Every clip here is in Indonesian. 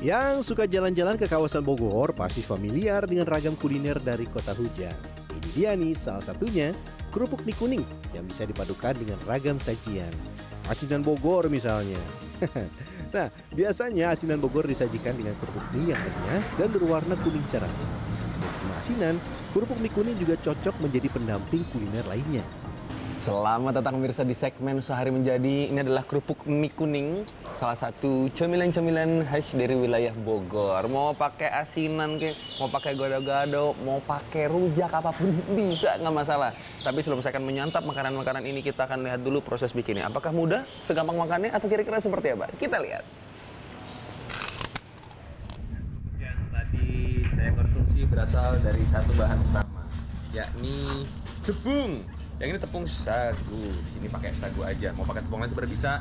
Yang suka jalan-jalan ke kawasan Bogor pasti familiar dengan ragam kuliner dari kota hujan. Ini dia nih salah satunya kerupuk mie kuning yang bisa dipadukan dengan ragam sajian. Asinan Bogor misalnya. nah, biasanya asinan Bogor disajikan dengan kerupuk mie yang renyah dan berwarna kuning cerah. Meski asinan, kerupuk mie kuning juga cocok menjadi pendamping kuliner lainnya. Selamat datang pemirsa di segmen Sehari Menjadi. Ini adalah kerupuk mie kuning, salah satu cemilan-cemilan khas dari wilayah Bogor. Mau pakai asinan, ke, mau pakai gado-gado, mau pakai rujak apa pun bisa nggak masalah. Tapi sebelum saya akan menyantap makanan-makanan ini, kita akan lihat dulu proses bikinnya. Apakah mudah, segampang makannya, atau kira-kira seperti apa? Kita lihat. Yang tadi saya konsumsi berasal dari satu bahan utama, yakni tepung. Yang ini tepung sagu. Di sini pakai sagu aja. Mau pakai tepung lain sebenarnya bisa.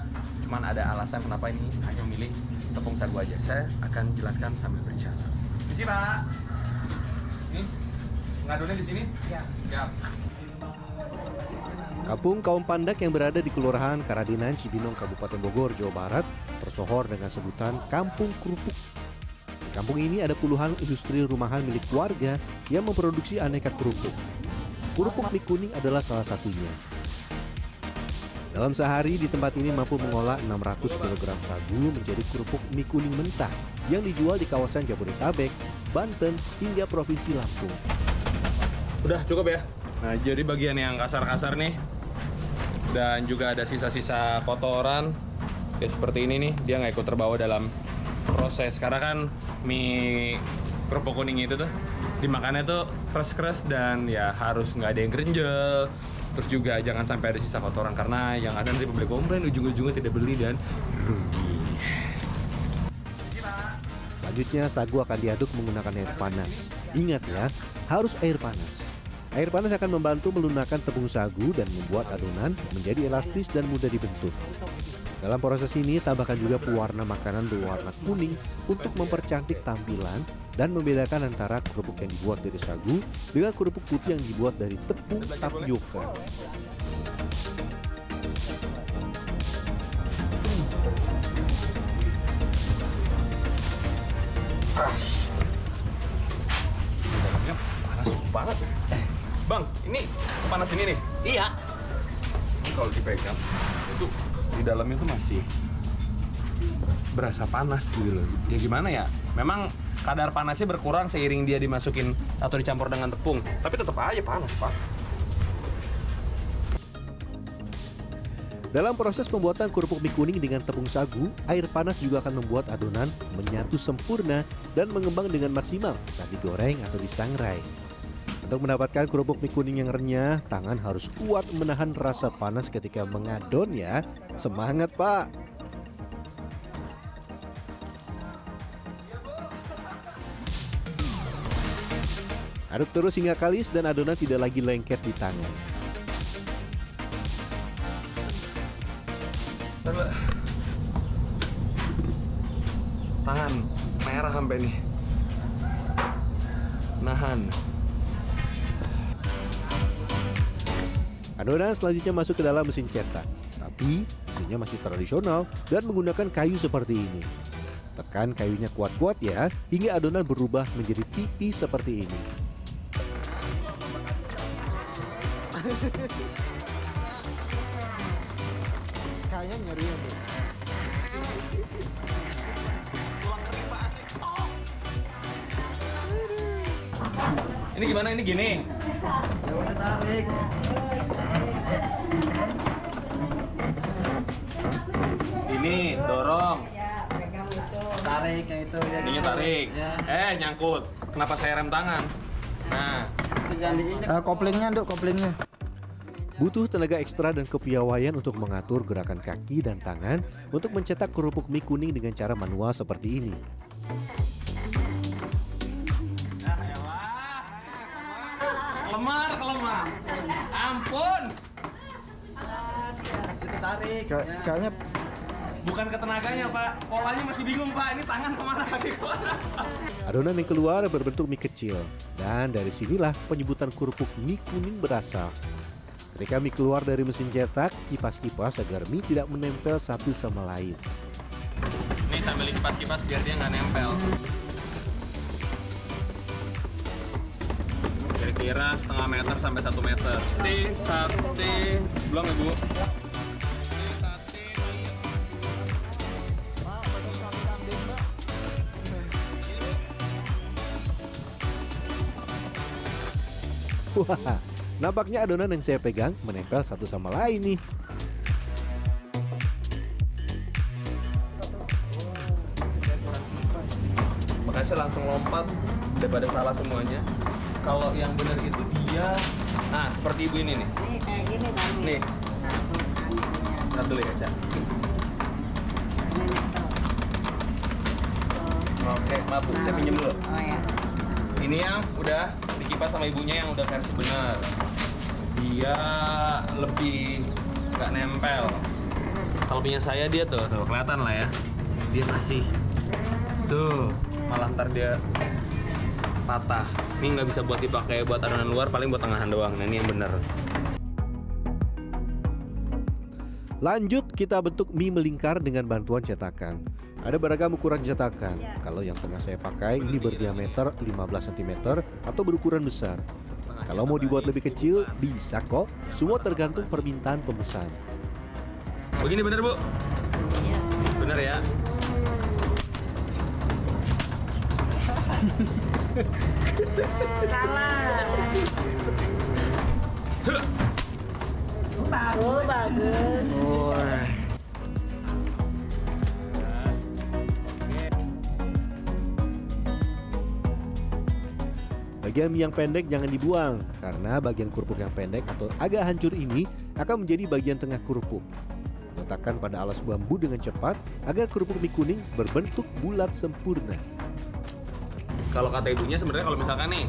Cuman ada alasan kenapa ini hanya memilih tepung sagu aja. Saya akan jelaskan sambil berjalan. Di sini, Pak. Ini ngadonnya di sini? Iya. Siap. Kampung Kaum Pandak yang berada di Kelurahan Karadinan, Cibinong, Kabupaten Bogor, Jawa Barat, tersohor dengan sebutan Kampung Kerupuk. Di kampung ini ada puluhan industri rumahan milik warga yang memproduksi aneka kerupuk. Kerupuk mie kuning adalah salah satunya. Dalam sehari di tempat ini mampu mengolah 600 kg sagu menjadi kerupuk mie kuning mentah yang dijual di kawasan Jabodetabek, Banten, hingga Provinsi Lampung. Udah cukup ya. Nah, jadi bagian yang kasar-kasar nih dan juga ada sisa-sisa kotoran ya seperti ini nih dia nggak ikut terbawa dalam proses karena kan mie kerupuk kuning itu tuh dimakannya tuh fresh fresh dan ya harus nggak ada yang kerenjel terus juga jangan sampai ada sisa kotoran karena yang ada nanti publik komplain ujung-ujungnya tidak beli dan rugi Selanjutnya sagu akan diaduk menggunakan air panas. Ingat ya, harus air panas. Air panas akan membantu melunakkan tepung sagu dan membuat adonan menjadi elastis dan mudah dibentuk. Dalam proses ini, tambahkan juga pewarna makanan berwarna kuning untuk mempercantik tampilan dan membedakan antara kerupuk yang dibuat dari sagu dengan kerupuk putih yang dibuat dari tepung tapioka. dalamnya panas banget bang ini sepanas ini nih Iya. Ini kalau dipegang itu di dalamnya tuh masih berasa panas gitu loh. Ya gimana ya? Memang kadar panasnya berkurang seiring dia dimasukin atau dicampur dengan tepung. Tapi tetap aja panas, Pak. Dalam proses pembuatan kerupuk mie kuning dengan tepung sagu, air panas juga akan membuat adonan menyatu sempurna dan mengembang dengan maksimal saat digoreng atau disangrai. Untuk mendapatkan kerupuk mie kuning yang renyah, tangan harus kuat menahan rasa panas ketika mengadon ya. Semangat, Pak! Aduk terus hingga kalis dan adonan tidak lagi lengket di tangan. Tangan merah sampai nih. Nahan. Adonan selanjutnya masuk ke dalam mesin cetak. Tapi mesinnya masih tradisional dan menggunakan kayu seperti ini. Tekan kayunya kuat-kuat ya, hingga adonan berubah menjadi pipi seperti ini. Kayaknya nyeri ya. Ini gimana? Ini gini. Ya udah tarik. Ini dorong. Tarik yang itu ya. Ininya tarik. Ya. Eh, nyangkut. Kenapa saya rem tangan? Nah, Itu jangan diinjak. Eh, koplingnya, Duk, koplingnya. Butuh tenaga ekstra dan kepiawaian untuk mengatur gerakan kaki dan tangan untuk mencetak kerupuk mie kuning dengan cara manual seperti ini. Nah, elah. Kelemar, kelemar. Ampun. Itu tarik. Kay- ya. Kayaknya Bukan ketenaganya, Pak. Polanya masih bingung, Pak. Ini tangan ke mana, kaki ke mana? Adonan yang keluar berbentuk mie kecil dan dari sinilah penyebutan kerupuk mie kuning berasal. Ketika mie keluar dari mesin cetak, kipas-kipas agar mie tidak menempel satu sama lain. Nih sambil kipas-kipas biar dia nggak nempel. Kira-kira setengah meter sampai satu meter. Sate, sate, belum ya Wah, nampaknya adonan yang saya pegang menempel satu sama lain nih. Makanya saya langsung lompat daripada salah semuanya. Kalau yang benar itu dia, nah seperti ibu ini nih. Nih kayak gini kami. Nih. Satu anehnya. Lihat dulu ya, Cak. Tuh. Oke, maaf bu, saya pinjam dulu. Oh ya. Ini yang udah dikipas sama ibunya yang udah versi benar. Dia lebih nggak nempel. Kalau punya saya dia tuh, tuh kelihatan lah ya. Dia masih tuh malah ntar dia patah. Ini nggak bisa buat dipakai buat adonan luar, paling buat tengahan doang. Nah ini yang benar. Lanjut kita bentuk mie melingkar dengan bantuan cetakan. Ada beragam ukuran cetakan. Kalau yang tengah saya pakai ini berdiameter 15 cm atau berukuran besar. Kalau mau dibuat lebih kecil bisa kok. Semua tergantung permintaan pemesan. Begini bener bu? Iya. Bener ya? Salah. Bagus, bagus. Bagian mie yang pendek jangan dibuang karena bagian kerupuk yang pendek atau agak hancur ini akan menjadi bagian tengah kerupuk. Letakkan pada alas bambu dengan cepat agar kerupuk mie kuning berbentuk bulat sempurna. Kalau kata ibunya sebenarnya kalau misalkan nih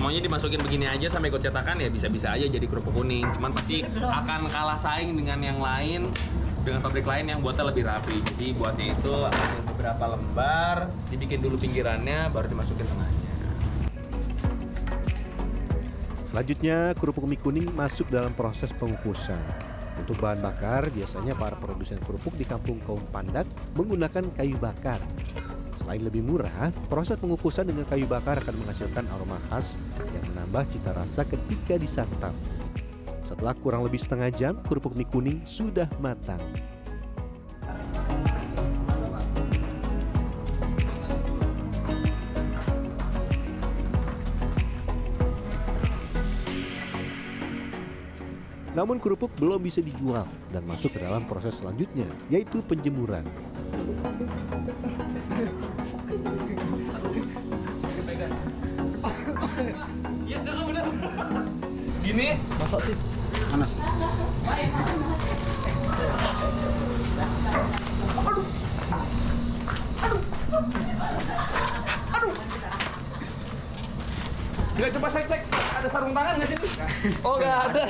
semuanya dimasukin begini aja sampai ikut cetakan ya bisa-bisa aja jadi kerupuk kuning. Cuman pasti akan kalah saing dengan yang lain dengan pabrik lain yang buatnya lebih rapi. Jadi buatnya itu ambil beberapa lembar, dibikin dulu pinggirannya, baru dimasukin tengahnya. Selanjutnya, kerupuk mie kuning masuk dalam proses pengukusan. Untuk bahan bakar, biasanya para produsen kerupuk di kampung kaum Pandak menggunakan kayu bakar. Selain lebih murah, proses pengukusan dengan kayu bakar akan menghasilkan aroma khas yang menambah cita rasa ketika disantap. Setelah kurang lebih setengah jam, kerupuk mie kuning sudah matang. Namun kerupuk belum bisa dijual dan masuk ke dalam proses selanjutnya, yaitu penjemuran. Gini, Enggak coba cek cek. Ada sarung tangan nggak sih? Oh nggak ada.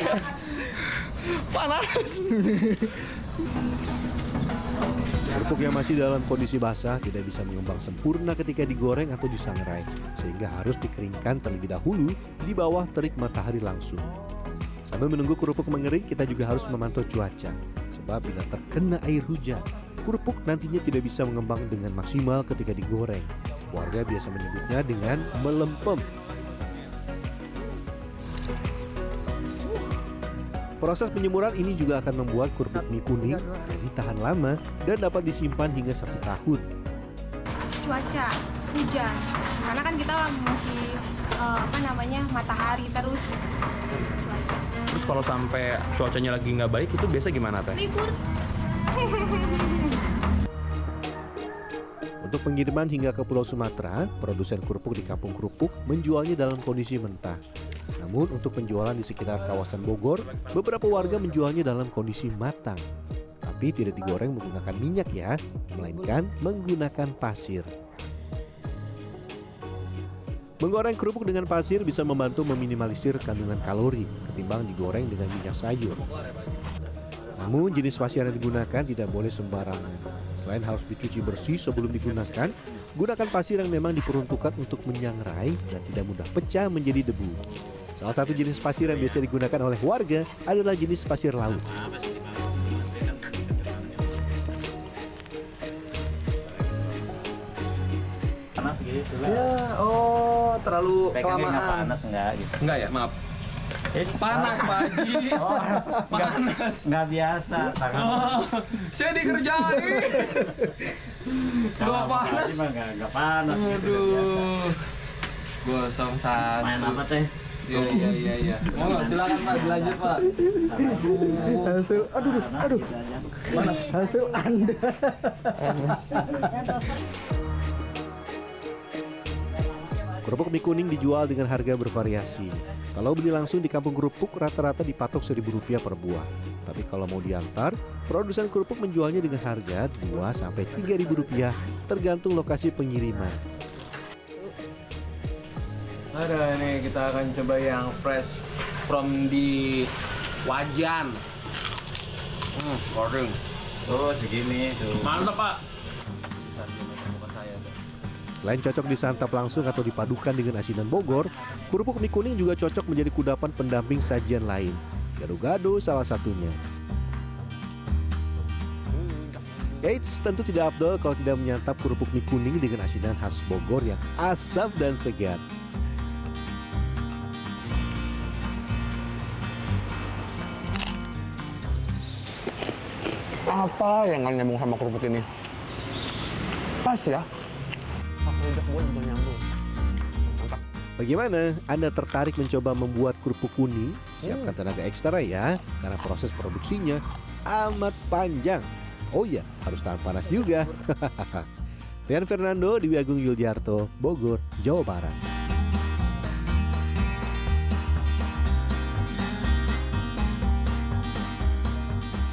Panas. Kerupuk yang masih dalam kondisi basah tidak bisa mengembang sempurna ketika digoreng atau disangrai, sehingga harus dikeringkan terlebih dahulu di bawah terik matahari langsung. Sambil menunggu kerupuk mengering, kita juga harus memantau cuaca, sebab bila terkena air hujan, kerupuk nantinya tidak bisa mengembang dengan maksimal ketika digoreng. Warga biasa menyebutnya dengan melempem. Proses penyemuran ini juga akan membuat kerupuk mie kuning jadi tahan lama dan dapat disimpan hingga satu tahun. cuaca hujan karena kan kita masih eh, apa namanya matahari terus cuaca Terus kalau sampai cuacanya lagi nggak baik itu biasa gimana teh? libur Untuk pengiriman hingga ke Pulau Sumatera, produsen kerupuk di Kampung Kerupuk menjualnya dalam kondisi mentah. Namun untuk penjualan di sekitar kawasan Bogor, beberapa warga menjualnya dalam kondisi matang. Tapi tidak digoreng menggunakan minyak ya, melainkan menggunakan pasir. Menggoreng kerupuk dengan pasir bisa membantu meminimalisir kandungan kalori ketimbang digoreng dengan minyak sayur. Namun jenis pasir yang digunakan tidak boleh sembarangan. Selain harus dicuci bersih sebelum digunakan, gunakan pasir yang memang diperuntukkan untuk menyangrai dan tidak mudah pecah menjadi debu. Salah satu jenis pasir yang biasa digunakan oleh warga adalah jenis pasir laut. gitu Ya, oh terlalu Pegangnya kelamaan. panas enggak gitu. Enggak ya, maaf. Eh, Panas, Pak Haji. Oh, Panas. nggak biasa tangan. Oh, saya dikerjain. Kalau Gua panas. Pak Haji mah nggak nggak panas gitu. biasa. Gosong satu. Main apa teh? Iya, iya, iya, iya. Mau silakan Pak, dilanjut Pak. hasil aduh aduh aja. hasil anda Kerupuk mie kuning dijual dengan harga bervariasi. Kalau beli langsung di kampung kerupuk rata-rata dipatok Rp1.000 per buah. Tapi kalau mau diantar, produsen kerupuk menjualnya dengan harga 2 sampai Rp3.000 tergantung lokasi pengiriman. Ada nih kita akan coba yang fresh from di wajan. Hmm, goreng. Tuh segini tuh. Mantap Pak. Selain cocok disantap langsung atau dipadukan dengan asinan Bogor, kerupuk mie kuning juga cocok menjadi kudapan pendamping sajian lain. Gado-gado salah satunya. Eits, tentu tidak afdol kalau tidak menyantap kerupuk mie kuning dengan asinan khas Bogor yang asam dan segar. Apa yang nggak nyambung sama kerupuk ini? Pas ya. Rujak gue juga nyambung. Mantap. Bagaimana? Anda tertarik mencoba membuat kerupuk kuning? Siapkan tenaga ekstra ya, karena proses produksinya amat panjang. Oh iya, harus tahan panas juga. Rian Fernando, Dewi Agung Yuldiarto, Bogor, Jawa Barat.